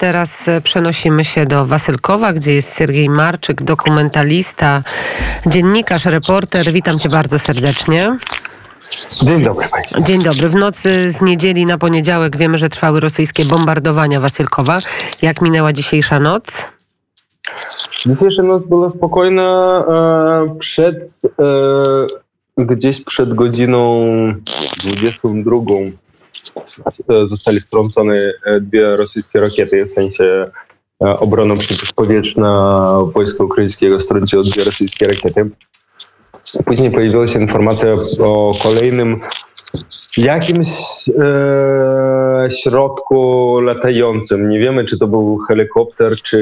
teraz e, przenosimy się do Wasylkowa, gdzie jest Siergiej Marczyk, dokumentalista, dziennikarz, reporter. Witam cię bardzo serdecznie. Dzień dobry Państwu. Dzień dobry. W nocy z niedzieli na poniedziałek wiemy, że trwały rosyjskie bombardowania Wasylkowa. Jak minęła dzisiejsza noc? Dzisiejsza noc była spokojna. E, przed, e, gdzieś przed godziną 22 e, zostali strącone dwie rosyjskie rakiety, w sensie obrona przeciwpowietrzna wojska ukraińskiego strąciło dwie rosyjskie rakiety. Później pojawiła się informacja o kolejnym jakimś e, środku latającym. Nie wiemy, czy to był helikopter, czy,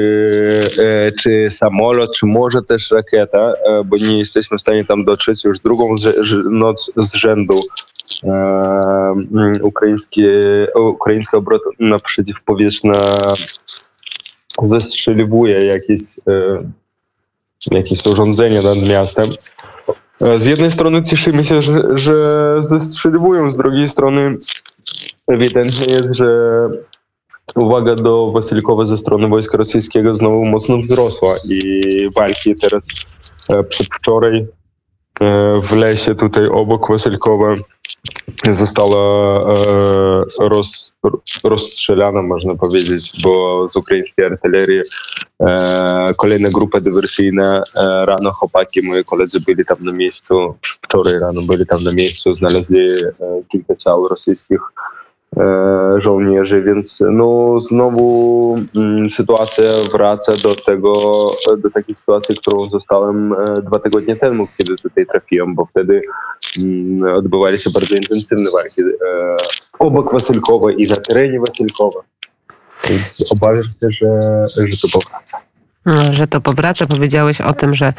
e, czy samolot, czy może też rakieta, e, bo nie jesteśmy w stanie tam dotrzeć już drugą z, noc z rzędu. E, ukraińskie, ukraińska obrona przeciwpowietrzna zestrzeliwuje jakieś, e, jakieś urządzenie nad miastem. Z jednej strony cieszymy się, że, że zestrzeliwują, z drugiej strony ewidentnie jest, że uwaga do Wasylkowa ze strony wojska rosyjskiego znowu mocno wzrosła i walki teraz przedwczoraj w lesie tutaj obok Wasylkowa została e, roz, rozstrzelana, można powiedzieć, bo z ukraińskiej artylerii e, kolejna grupa dywersyjna. E, rano chłopaki, moi koledzy byli tam na miejscu, wczoraj rano byli tam na miejscu, znaleźli kilka ciał rosyjskich E, żołnierzy, więc no znowu mm, sytuacja wraca do tego, do takiej sytuacji, którą zostałem e, dwa tygodnie temu, kiedy tutaj trafiłem, bo wtedy mm, odbywali się bardzo intensywne walki e, obok Wasylkowa i na terenie Wasylkowa. Więc obawiam się, że, że to powraca. No, że to powraca. Powiedziałeś o tym, że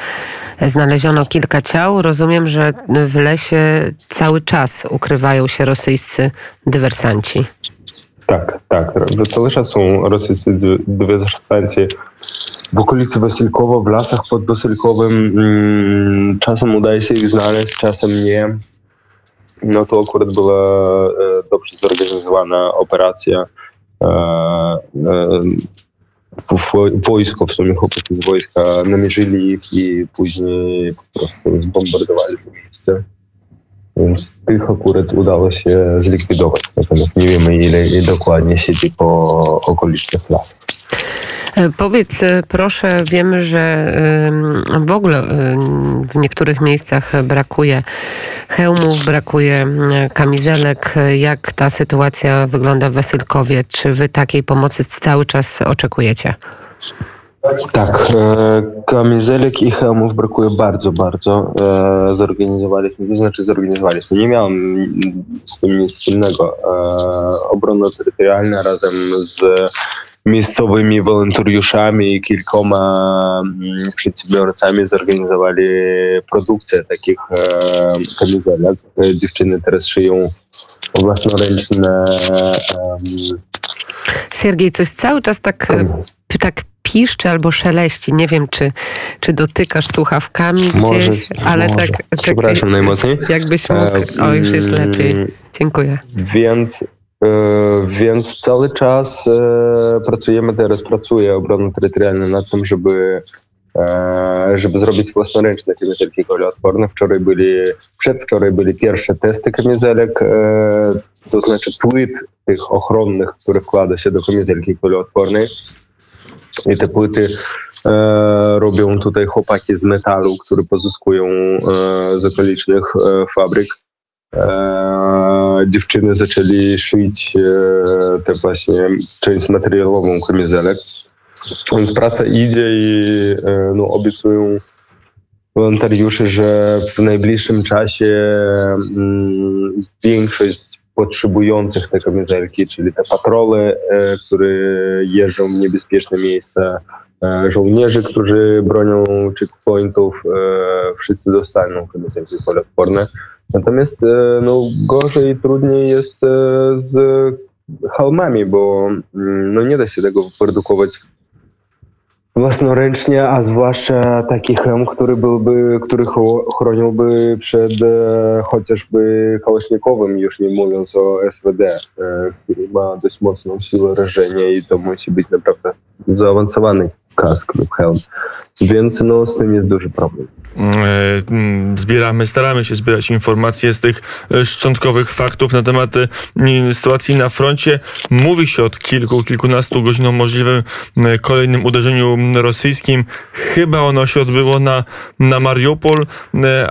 znaleziono kilka ciał. Rozumiem, że w lesie cały czas ukrywają się rosyjscy dywersanci. Tak, tak. Cały czas są rosyjscy dywersanci w okolicy Wasylkowa, w lasach pod Wasylkowem. Mm, czasem udaje się ich znaleźć, czasem nie. No to akurat była e, dobrze zorganizowana operacja e, e, wojsko, w sumie chłopaki z wojska namierzyli ich i później po prostu zbombardowali to miejsce. Więc tych akurat udało się zlikwidować. Natomiast nie wiemy, ile dokładnie siedzi po okolicznych lasach. E, powiedz e, proszę, wiemy, że w ogóle w niektórych miejscach brakuje hełmów, brakuje kamizelek. Jak ta sytuacja wygląda w Wasylkowie? Czy wy takiej pomocy cały czas oczekujecie? Tak, e, kamizelek i hełmów brakuje bardzo, bardzo. Zorganizowaliśmy, to znaczy zorganizowaliśmy, nie miałem z tym nic wspólnego. Obrona terytorialna razem z miejscowymi wolontariuszami i kilkoma mm, przedsiębiorcami zorganizowali produkcję takich e, kamizelek. E, dziewczyny teraz szyją własnoręczne. Siergiej, coś cały czas tak, e, tak piszczy albo szeleści. Nie wiem, czy, czy dotykasz słuchawkami może, gdzieś, ale może. tak, tak. Przepraszam najmocniej. Jakbyś mógł. O, już jest lepiej. Dziękuję. Więc E, więc cały czas e, pracujemy teraz, pracuje obrona terytorialna nad tym, żeby e, żeby zrobić własnoręczne kamizelki kuloodporne. Wczoraj byli, przedwczoraj byli pierwsze testy kamizelek, to znaczy płyt tych ochronnych, które wkłada się do kamizelki kuloodpornej. I te płyty e, robią tutaj chłopaki z metalu, które pozyskują e, z okolicznych e, fabryk. E, dziewczyny zaczęli szyć te właśnie część materiałową kamizelek. Więc praca idzie i e, no, obiecują wolontariusze, że w najbliższym czasie mm, większość potrzebujących te kamizelki, czyli te patrole, które jeżdżą w niebezpieczne miejsca, żołnierze, którzy bronią checkpointów, wszyscy dostaną kamizelki poleodporne. Natomiast e, no, gorzej i trudniej jest e, z hełmami, bo mm, no, nie da się tego wyprodukować własnoręcznie, a zwłaszcza taki hem, który byłby, który chroniłby przed e, chociażby Kałasznikowym, już nie mówiąc o SWD, e, który ma dość mocną siłę rażenia i to musi być naprawdę zaawansowany kask lub hełm. Więc no, z tym jest duży problem. E, mm, zbieramy, staramy się zbierać informacje z tych e, szczątkowych faktów na temat e, sytuacji na froncie. Mówi się od kilku, kilkunastu godzin o możliwym kolejnym uderzeniu rosyjskim. Chyba ono się odbyło na, na Mariupol,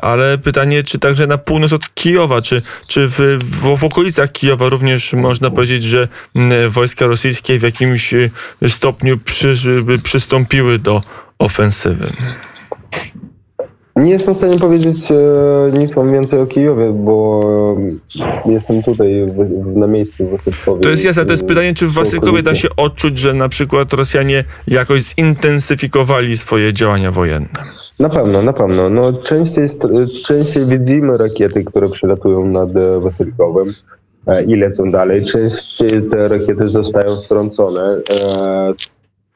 ale pytanie, czy także na północ od Kijowa, czy, czy w, w, w okolicach Kijowa również można powiedzieć, że wojska rosyjskie w jakimś stopniu przy, przystąpiły do ofensywy. Nie jestem w stanie powiedzieć e, nic wam więcej o Kijowie, bo e, jestem tutaj w, na miejscu w Wasyłkowie. To jest jasne, to jest pytanie, czy w Wasylkowie da się odczuć, że na przykład Rosjanie jakoś zintensyfikowali swoje działania wojenne? Na pewno, na pewno. No, częściej, częściej widzimy rakiety, które przylatują nad Wasylkowem e, i lecą dalej. Częściej te rakiety zostają strącone. E,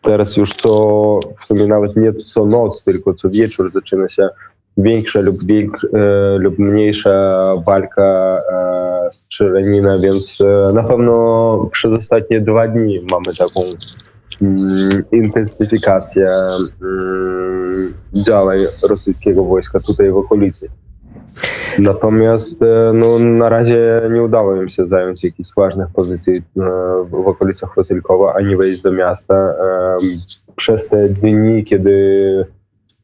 teraz już co, w sumie nawet nie co noc, tylko co wieczór zaczyna się większa lub, wiek, e, lub mniejsza walka e, strzelanina, więc e, na pewno przez ostatnie dwa dni mamy taką mm, intensyfikację mm, działań rosyjskiego wojska tutaj w okolicy. Natomiast e, no, na razie nie udało im się zająć jakichś ważnych pozycji e, w okolicach Wasylkowa, ani wejść do miasta. E, przez te dni, kiedy,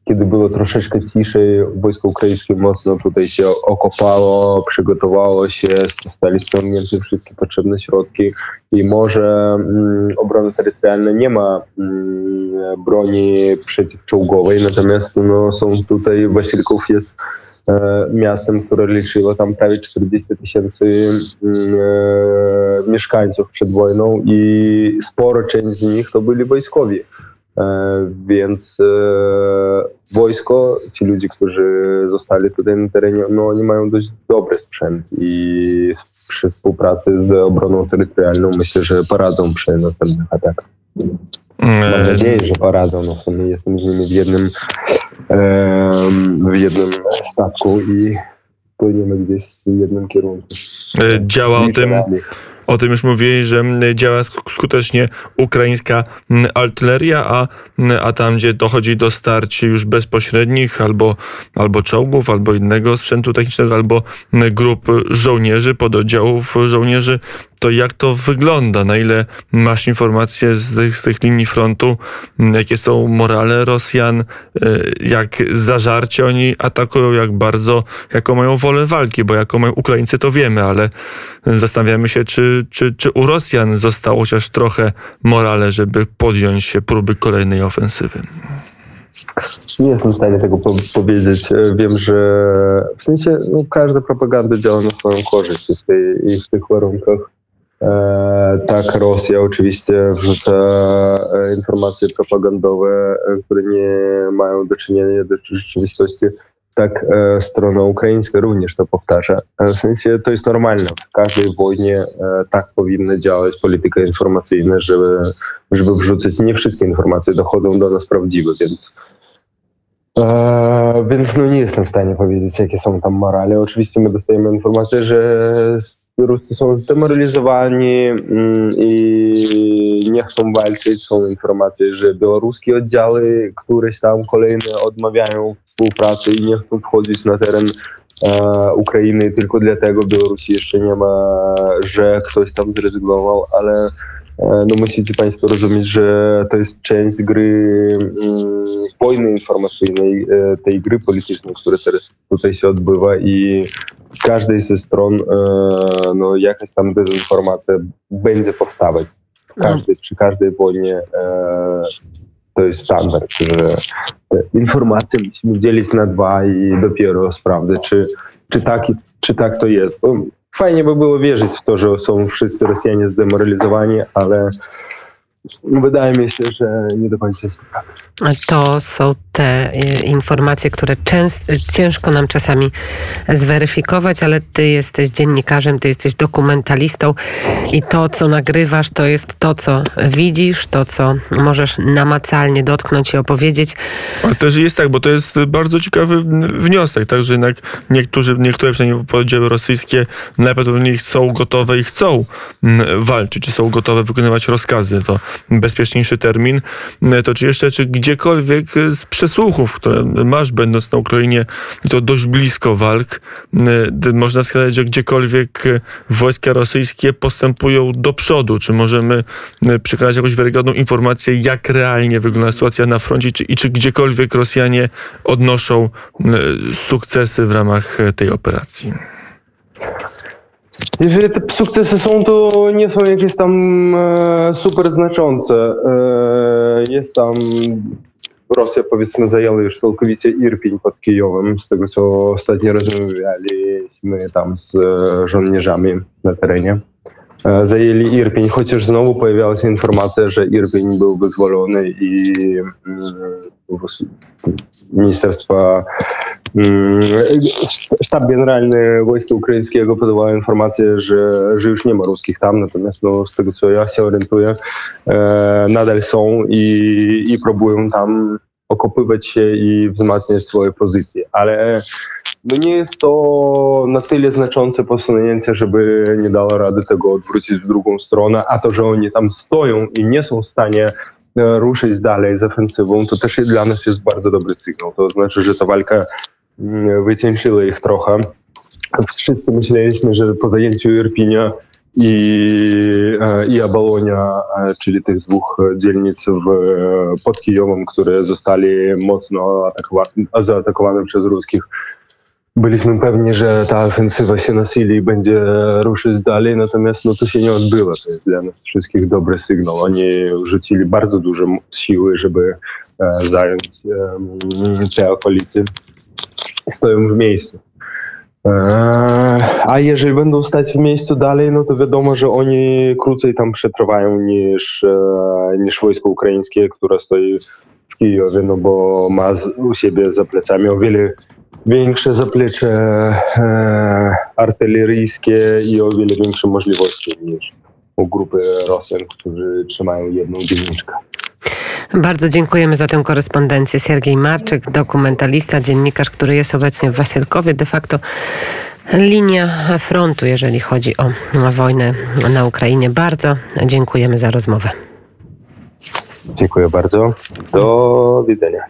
kiedy było troszeczkę ciszej, wojsko ukraińskie mocno tutaj się okopało, przygotowało się, zostali ściągnięte wszystkie potrzebne środki i może mm, obrona terytorialna nie ma mm, broni przeciwczołgowej, natomiast no, są tutaj, Wasylków jest miastem, które liczyło tam prawie 40 tysięcy mm, e, mieszkańców przed wojną i spora część z nich to byli wojskowi. E, więc wojsko, ci ludzie, którzy zostali tutaj na terenie, no oni mają dość dobry sprzęt i przy współpracy z obroną terytorialną myślę, że poradzą przy następnych atakach. Mam nadzieję, że poradzą. No, w sumie jestem z nimi w jednym w jednym statku i płyniemy gdzieś w jednym kierunku. E, działa o tym, o tym już mówili, że działa skutecznie ukraińska artyleria, a, a tam, gdzie dochodzi do starć już bezpośrednich, albo, albo czołgów, albo innego sprzętu technicznego, albo grup żołnierzy, pododdziałów żołnierzy, to jak to wygląda? Na ile masz informacje z tych, z tych linii frontu? Jakie są morale Rosjan? E, jak zażarcie oni atakują? Jak bardzo? Jaką mają wolę walki? Bo jaką mają Ukraińcy to wiemy, ale zastanawiamy się, czy, czy, czy u Rosjan zostało chociaż trochę morale, żeby podjąć się próby kolejnej ofensywy. Nie jestem w stanie tego po powiedzieć. E, wiem, że w sensie no, każda propaganda działa na swoją korzyść w, tej, w tych warunkach. E, tak, Rosja oczywiście wrzuca e, informacje propagandowe, e, które nie mają do czynienia z rzeczywistości. Tak, strona ukraińska również to powtarza. W sensie to jest normalne. W każdej wojnie tak powinna działać polityka informacyjna, żeby, żeby wrzucać nie wszystkie informacje dochodzą do nas prawdziwe, więc E, więc no nie jestem w stanie powiedzieć, jakie są tam morale. Oczywiście my dostajemy informację, że Ruscy są zdemoralizowani mm, i nie chcą walczyć. Są informacje, że białoruskie oddziały, któreś tam kolejne odmawiają współpracy i nie chcą wchodzić na teren e, Ukrainy tylko dlatego Białorusi jeszcze nie ma, że ktoś tam zrezygnował, ale E, no musicie Państwo rozumieć, że to jest część gry mm, wojny informacyjnej, e, tej gry politycznej, która teraz tutaj się odbywa i z każdej ze stron e, no, jakaś tam dezinformacja będzie powstawać. Każdej, przy każdej wojnie to jest standard, że informacje musimy dzielić na dwa i dopiero sprawdzę, czy, czy, tak, czy tak to jest. Fajnie by było wierzyć w to, że są wszyscy Rosjanie zdemoralizowani, ale wydaje mi się, że nie do końca jest tak. To są te y, informacje, które częst, ciężko nam czasami zweryfikować, ale ty jesteś dziennikarzem, ty jesteś dokumentalistą i to, co nagrywasz, to jest to, co widzisz, to, co możesz namacalnie dotknąć i opowiedzieć. Ale też jest tak, bo to jest bardzo ciekawy wniosek, tak, że jednak niektórzy, niektóre przynajmniej poddziały rosyjskie najprawdopodobniej są gotowe i chcą mm, walczyć, czy są gotowe wykonywać rozkazy, to bezpieczniejszy termin. To czy jeszcze, czy gdziekolwiek z przesłuchów, które masz będąc na Ukrainie, to dość blisko walk, y, można wskazać, że gdziekolwiek wojska rosyjskie postępują do przodu, czy możemy przekazać jakąś wiarygodną informację, jak realnie wygląda sytuacja na froncie czy, i czy gdziekolwiek Rosjanie odnoszą sukcesy w ramach tej operacji? Jeżeli te sukcesy są, to nie są jakieś tam e, super znaczące. E, jest tam Rosja powiedzmy zajęła już całkowicie Irpień pod Kijowem, z tego co ostatnio rozmawialiśmy tam z e, żołnierzami na terenie. E, Zajęli Irpień, chociaż znowu pojawiała się informacja, że Irpień był wyzwolony i mm, Ministerstwa mm, Sztab Generalny Wojska Ukraińskiego podał informację, że, że już nie ma ruskich tam, natomiast no, z tego co ja się orientuję, e, nadal są i, i próbują tam okopywać się i wzmacniać swoje pozycje, ale no nie jest to na tyle znaczące posunięcie, żeby nie dało rady tego odwrócić w drugą stronę, a to, że oni tam stoją i nie są w stanie e, ruszyć dalej z ofensywą, to też dla nas jest bardzo dobry sygnał. To znaczy, że ta walka mm, wycieńczyła ich trochę. Wszyscy myśleliśmy, że po zajęciu Irpinia i, e, i Abalonia, e, czyli tych dwóch dzielnic w, pod Kijowem, które zostali mocno atakowa- zaatakowane przez ruskich, byliśmy pewni, że ta ofensywa się nasili i będzie ruszyć dalej, natomiast no, to się nie odbyło. To jest dla nas wszystkich dobry sygnał. Oni rzucili bardzo dużo siły, żeby e, zająć e, te okolice. Stoją w miejscu. E, a jeżeli będą stać w miejscu dalej, no to wiadomo, że oni krócej tam przetrwają niż, e, niż wojsko ukraińskie, które stoi w Kijowie, no bo ma u siebie za plecami o wiele większe zaplecze e, artyleryjskie i o wiele większe możliwości niż u grupy Rosjan, którzy trzymają jedną dzielniczkę. Bardzo dziękujemy za tę korespondencję. Siergiej Marczyk, dokumentalista, dziennikarz, który jest obecnie w Wasilkowie, de facto linia frontu, jeżeli chodzi o wojnę na Ukrainie. Bardzo dziękujemy za rozmowę. Dziękuję bardzo. Do widzenia.